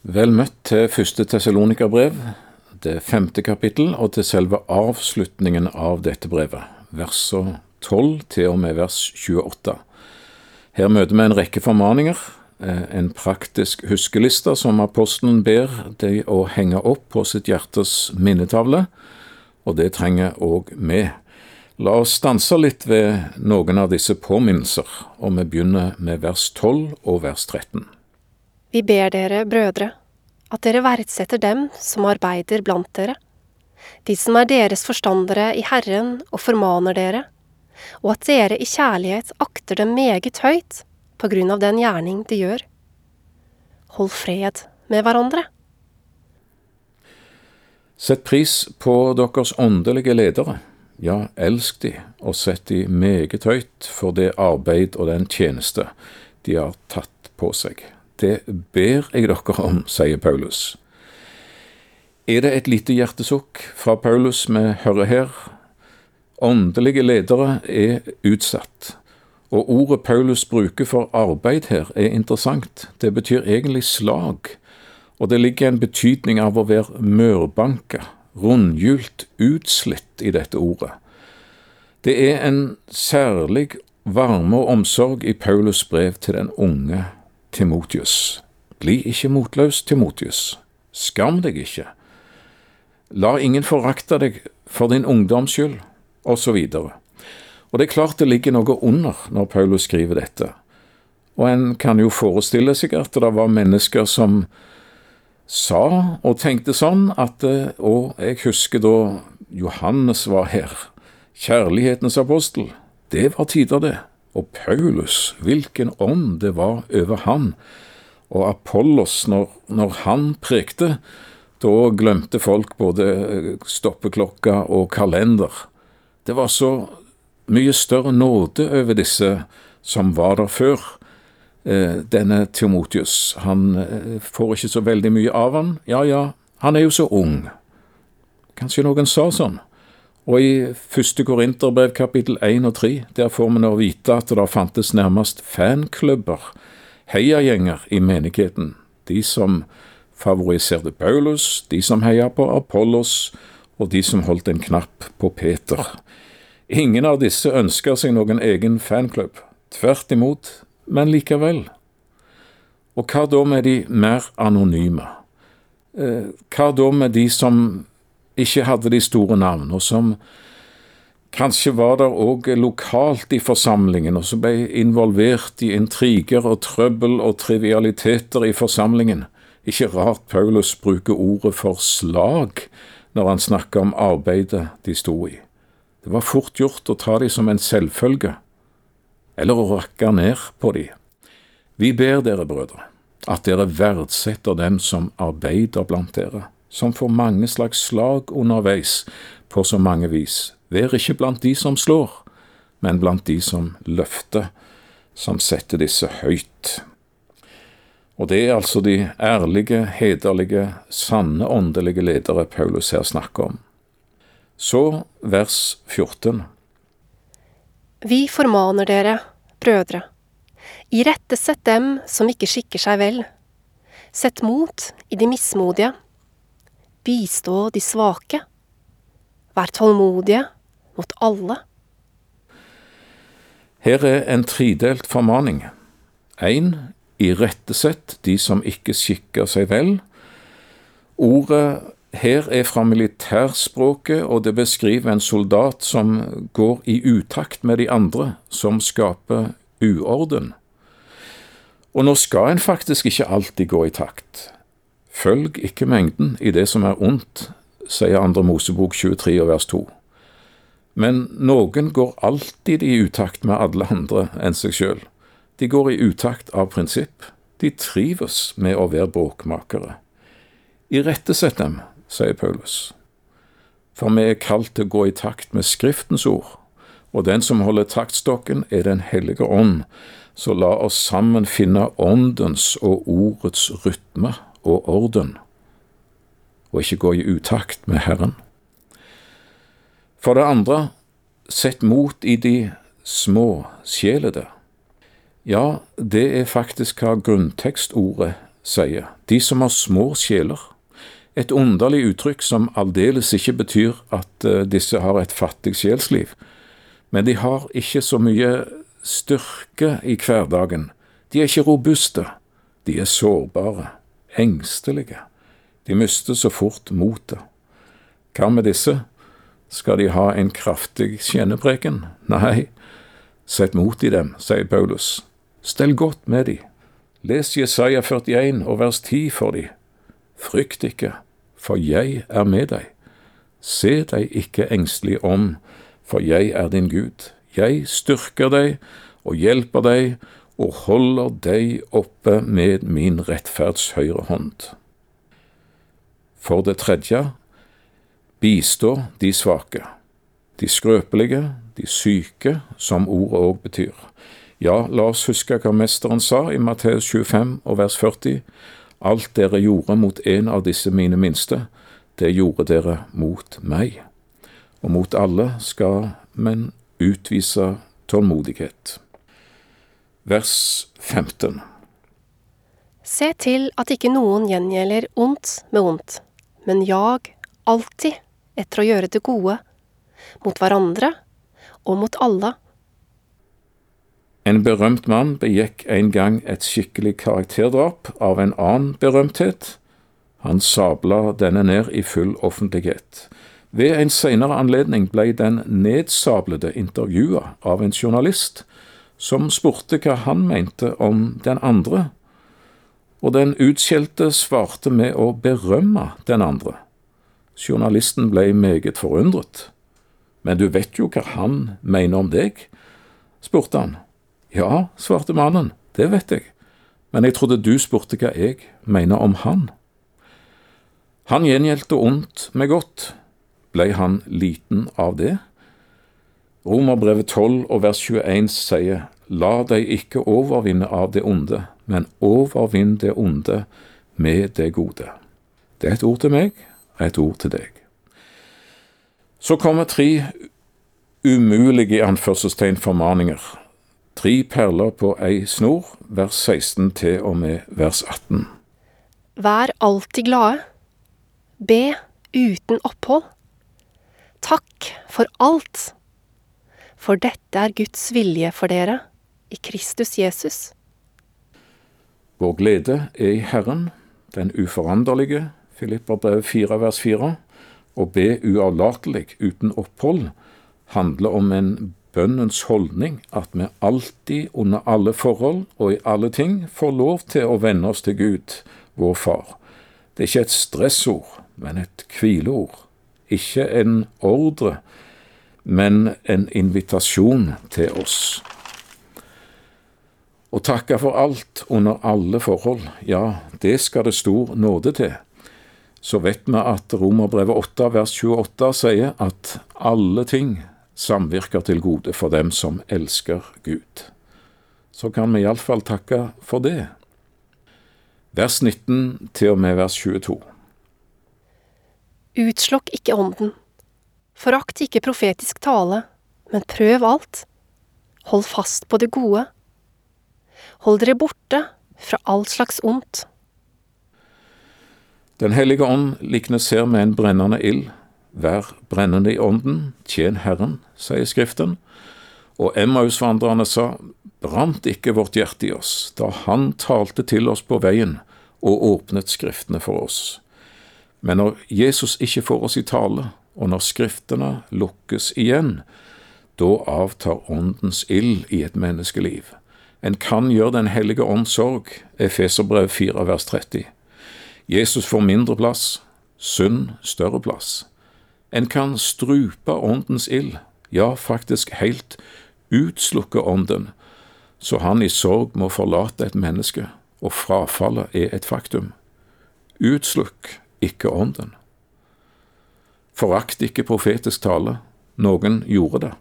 Vel møtt til første Tessalonika-brev, det femte kapittel, og til selve avslutningen av dette brevet, verser 12 til og med vers 28. Her møter vi en rekke formaninger, eh, en praktisk huskeliste som apostelen ber de å henge opp på sitt hjertes minnetavle, og det trenger òg vi. La oss stanse litt ved noen av disse påminnelser, og vi begynner med vers 12 og vers 13. Vi ber dere, brødre, at dere verdsetter dem som arbeider blant dere, de som er deres forstandere i Herren og formaner dere, og at dere i kjærlighet akter dem meget høyt på grunn av den gjerning de gjør. Hold fred med hverandre. Sett pris på deres åndelige ledere. Ja, elsk de, og sett de meget høyt for det arbeid og den tjeneste de har tatt på seg. Det ber jeg dere om, sier Paulus. Er det et lite hjertesukk fra Paulus vi hører her? Åndelige ledere er utsatt, og ordet Paulus bruker for arbeid her er interessant. Det betyr egentlig slag, og det ligger en betydning av å være mørbanka, rundhjult, utslitt i dette ordet. Det er en særlig varme og omsorg i Paulus brev til den unge Timotius. Bli ikke motløs, Timotius. Skam deg ikke. La ingen forakte deg for din ungdoms skyld, osv. Og, og det er klart det ligger noe under når Paulus skriver dette. Og en kan jo forestille seg at det var mennesker som sa og tenkte sånn at Og jeg husker da Johannes var her, kjærlighetens apostel. Det var tider, det. Og Paulus, hvilken ånd det var over han. Og Apollos, når, når han prekte, da glemte folk både eh, stoppeklokka og kalender. Det var så mye større nåde over disse som var der før. Eh, denne Timotius, han eh, får ikke så veldig mye av han. Ja ja, han er jo så ung. Kanskje noen sa sånn. Og i første Korinterbrev kapittel 1 og 3, der får vi nå vite at det fantes nærmest fanklubber, heiagjenger i menigheten. De som favoriserte Paulus, de som heia på Apollos, og de som holdt en knapp på Peter. Ingen av disse ønsker seg noen egen fanklubb. Tvert imot, men likevel. Og hva da med de mer anonyme? Eh, hva da med de som ikke hadde de store navn, og som kanskje var der òg lokalt i forsamlingen, og som ble involvert i intriger og trøbbel og trivialiteter i forsamlingen. Ikke rart Paulus bruker ordet for slag når han snakker om arbeidet de sto i. Det var fort gjort å ta de som en selvfølge, eller å rakke ned på de. Vi ber dere, brødre, at dere verdsetter dem som arbeider blant dere som får mange slags slag underveis på så mange vis. Vær ikke blant de som slår, men blant de som løfter, som setter disse høyt. Og det er altså de ærlige, hederlige, sanne åndelige ledere Paulus her snakker om. Så vers 14. Vi formaner dere, brødre, irettesett dem som ikke skikker seg vel. Sett mot i de mismodige bistå de svake. Vær tålmodige mot alle. Her er en tredelt formaning. Én irettesett de som ikke skikker seg vel. Ordet her er fra militærspråket, og det beskriver en soldat som går i utakt med de andre, som skaper uorden. Og nå skal en faktisk ikke alltid gå i takt. Følg ikke mengden i det som er ondt, sier andre Mosebok 23 og vers 2. Men noen går alltid i utakt med alle andre enn seg sjøl. De går i utakt av prinsipp. De trives med å være bråkmakere. Irettesett dem, sier Paulus. For vi er kalt til å gå i takt med Skriftens ord, og den som holder taktstokken, er Den hellige ånd, så la oss sammen finne åndens og ordets rytme og orden, og ikke gå i utakt med Herren. For det andre, sett mot i de små sjelede. Ja, det er faktisk hva grunntekstordet sier, de som har små sjeler. Et underlig uttrykk som aldeles ikke betyr at eh, disse har et fattig sjelsliv, men de har ikke så mye styrke i hverdagen. De er ikke robuste. De er sårbare, engstelige. De mister så fort motet. Hva med disse? Skal de ha en kraftig kjennepreken? Nei, sett mot i dem, sier Paulus. Stell godt med de. Les Jesaja 41 og vers 10 for de. Frykt ikke, for jeg er med deg. Se deg ikke engstelig om, for jeg er din Gud. Jeg styrker deg og hjelper deg og holder deg oppe med min rettferds høyre hånd. For det tredje, bistå de svake, de skrøpelige, de syke, som ordet òg betyr. Ja, la oss huske hva Mesteren sa i Matteus 25 og vers 40. Alt dere gjorde mot en av disse mine minste, det gjorde dere mot meg. Og mot alle skal men utvise tålmodighet. Vers 15 Se til at ikke noen gjengjelder ondt med ondt, men jag alltid etter å gjøre det gode, mot hverandre og mot alle. En berømt mann begikk en gang et skikkelig karakterdrap av en annen berømthet. Han sabla denne ned i full offentlighet. Ved en senere anledning ble den nedsablede intervjua av en journalist, som spurte hva han mente om den andre, og den utskjelte svarte med å berømme den andre. Journalisten ble meget forundret. Men du vet jo hva han mener om deg? spurte han. Ja, svarte mannen, det vet jeg, men jeg trodde du spurte hva jeg mener om han. Han gjengjeldte ondt med godt. Blei han liten av det? Romerbrevet 12 og vers 21 sier, La deg ikke overvinne av det onde, men overvinn det onde med det gode. Det er et ord til meg, et ord til deg. Så kommer tre umulige anførselstegn formaninger Tre perler på ei snor, vers 16 til og med vers 18. Vær alltid glade. Be uten opphold. Takk for alt. For dette er Guds vilje for dere i Kristus Jesus. Vår glede er i Herren, den uforanderlige, Filipperbrev 4 vers 4, Å be uavlatelig uten opphold handler om en bønnens holdning at vi alltid, under alle forhold og i alle ting, får lov til å venne oss til Gud, vår Far. Det er ikke et stressord, men et hvileord. Ikke en ordre, men en invitasjon til oss. Å takke for alt under alle forhold, ja, det skal det stor nåde til. Så vet vi at Romerbrevet 8 vers 28 sier at alle ting samvirker til gode for dem som elsker Gud. Så kan vi iallfall takke for det. Vers 19 til og med vers 22. Utslokk ikke ånden. Forakt ikke profetisk tale, men prøv alt. Hold fast på det gode. Hold dere borte fra all slags ondt. Den hellige ånd liknes her med en brennende ild Vær brennende i ånden, tjen Herren, sier Skriften. Og Emmausvandrerne sa, brant ikke vårt hjerte i oss da Han talte til oss på veien og åpnet Skriftene for oss. Men når Jesus ikke får oss i tale, og når Skriftene lukkes igjen, da avtar Åndens ild i et menneskeliv. En kan gjøre Den hellige ånd sorg, Efeserbrev 4 vers 30. Jesus får mindre plass, synd større plass. En kan strupe åndens ild, ja, faktisk helt utslukke ånden, så han i sorg må forlate et menneske, og frafallet er et faktum. Utslukk ikke ånden. Forakt ikke profetisk tale, noen gjorde det,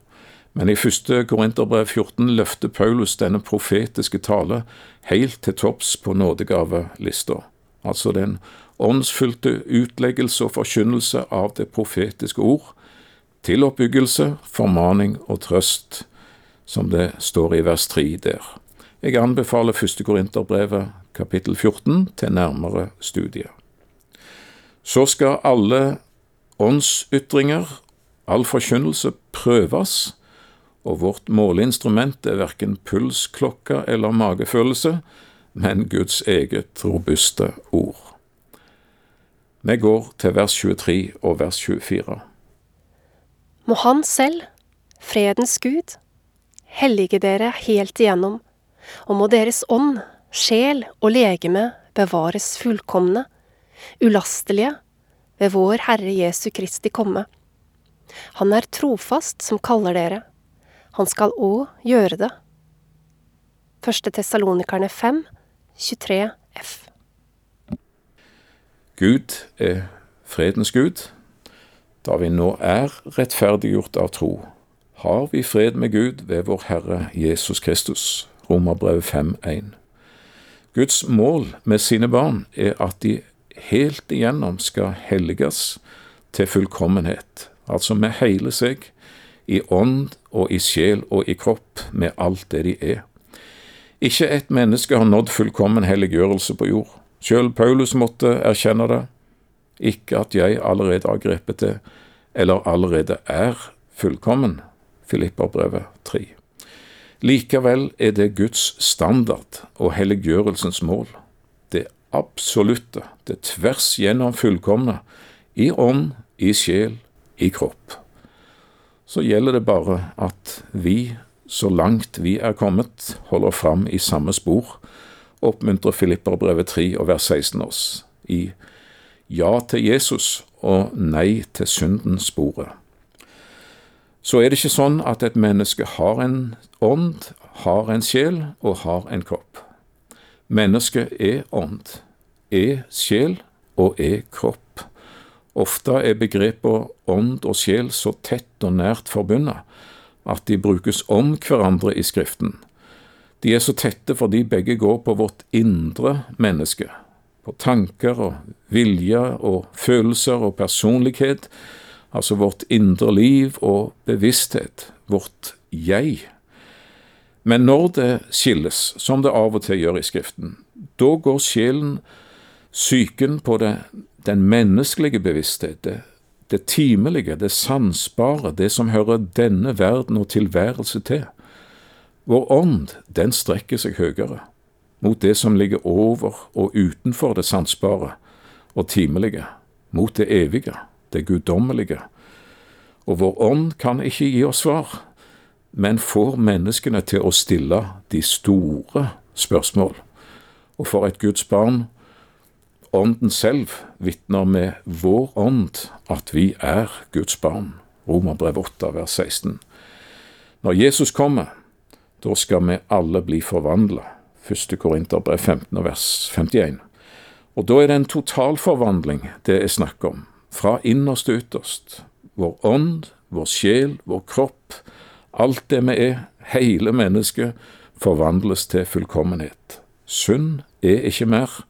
men i første Korinterbrev 14 løfter Paulus denne profetiske tale helt til topps på nådegavelista, altså den åndsfylte utleggelse og forkynnelse av det profetiske ord, til oppbyggelse, formaning og trøst, som det står i vers 3 der. Jeg anbefaler første Korinterbrevet kapittel 14 til nærmere studier. Så skal alle åndsytringer, all forkynnelse, prøves, og vårt måleinstrument er verken pulsklokka eller magefølelse, men Guds eget robuste ord. Vi går til vers 23 og vers 24. Må Han selv, fredens Gud, hellige dere helt igjennom, og må deres ånd, sjel og legeme bevares fullkomne, ulastelige, ved vår Herre Jesu Kristi komme. Han er trofast som kaller dere. Han skal òg gjøre det. 1. Tessalonikerne 5, 23 f. Gud er fredens Gud. Da vi nå er rettferdiggjort av tro, har vi fred med Gud ved vår Herre Jesus Kristus. Romerbrevet 5.1. Guds mål med sine barn er at de helt igjennom skal helliges til fullkommenhet, altså med hele seg, i ånd og i sjel og i kropp, med alt det de er. Ikke ett menneske har nådd fullkommen helliggjørelse på jord. Sjøl Paulus måtte erkjenne det. Ikke at jeg allerede har grepet det, eller allerede er fullkommen. Filipperbrevet 3. Likevel er det Guds standard og helliggjørelsens mål. Absolutte, det tvers gjennom fullkomne, i ånd, i sjel, i kropp. Så gjelder det bare at vi, så langt vi er kommet, holder fram i samme spor, oppmuntrer Filipperbrevet 3 og vers 16 oss i ja til Jesus og nei til synden-sporet. Så er det ikke sånn at et menneske har en ånd, har en sjel og har en kropp. Mennesket er ånd, er sjel og er kropp. Ofte er begrepene ånd og sjel så tett og nært forbundet at de brukes om hverandre i Skriften. De er så tette fordi begge går på vårt indre menneske, på tanker og vilje og følelser og personlighet, altså vårt indre liv og bevissthet, vårt jeg. Men når det skilles, som det av og til gjør i Skriften, da går sjelen syken på det, den menneskelige bevissthet, det, det timelige, det sansbare, det som hører denne verden og tilværelse til. Vår ånd, den strekker seg høyere, mot det som ligger over og utenfor det sansbare og timelige, mot det evige, det guddommelige. Og vår ånd kan ikke gi oss svar, men får menneskene til å stille de store spørsmål. Og for et Guds barn, ånden selv vitner med vår ånd at vi er Guds barn. Romerbrev 8, vers 16. Når Jesus kommer, da skal vi alle bli forvandla. 1. Korinterbrev 15 vers 51. Og da er det en totalforvandling det er snakk om, fra innerst til ytterst. Vår ånd, vår sjel, vår kropp, alt det vi er, hele mennesket, forvandles til fullkommenhet. Synd er ikke mer,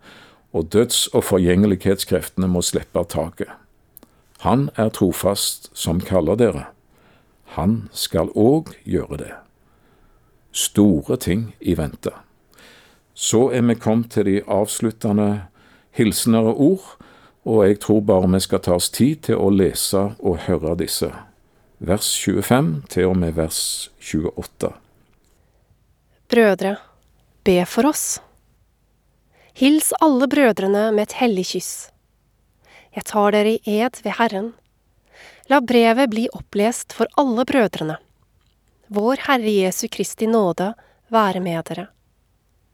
og døds- og forgjengelighetskreftene må slippe taket. Han er trofast som kaller dere. Han skal òg gjøre det store ting i vente. Så er vi kommet til de avsluttende og ord, og jeg tror bare vi skal ta oss tid til å lese og høre disse. Vers 25 til og med vers 28. Brødre, be for oss. Hils alle brødrene med et hellig kyss. Jeg tar dere i ed ved Herren. La brevet bli opplest for alle brødrene. Vår Herre Jesu Kristi nåde være med dere.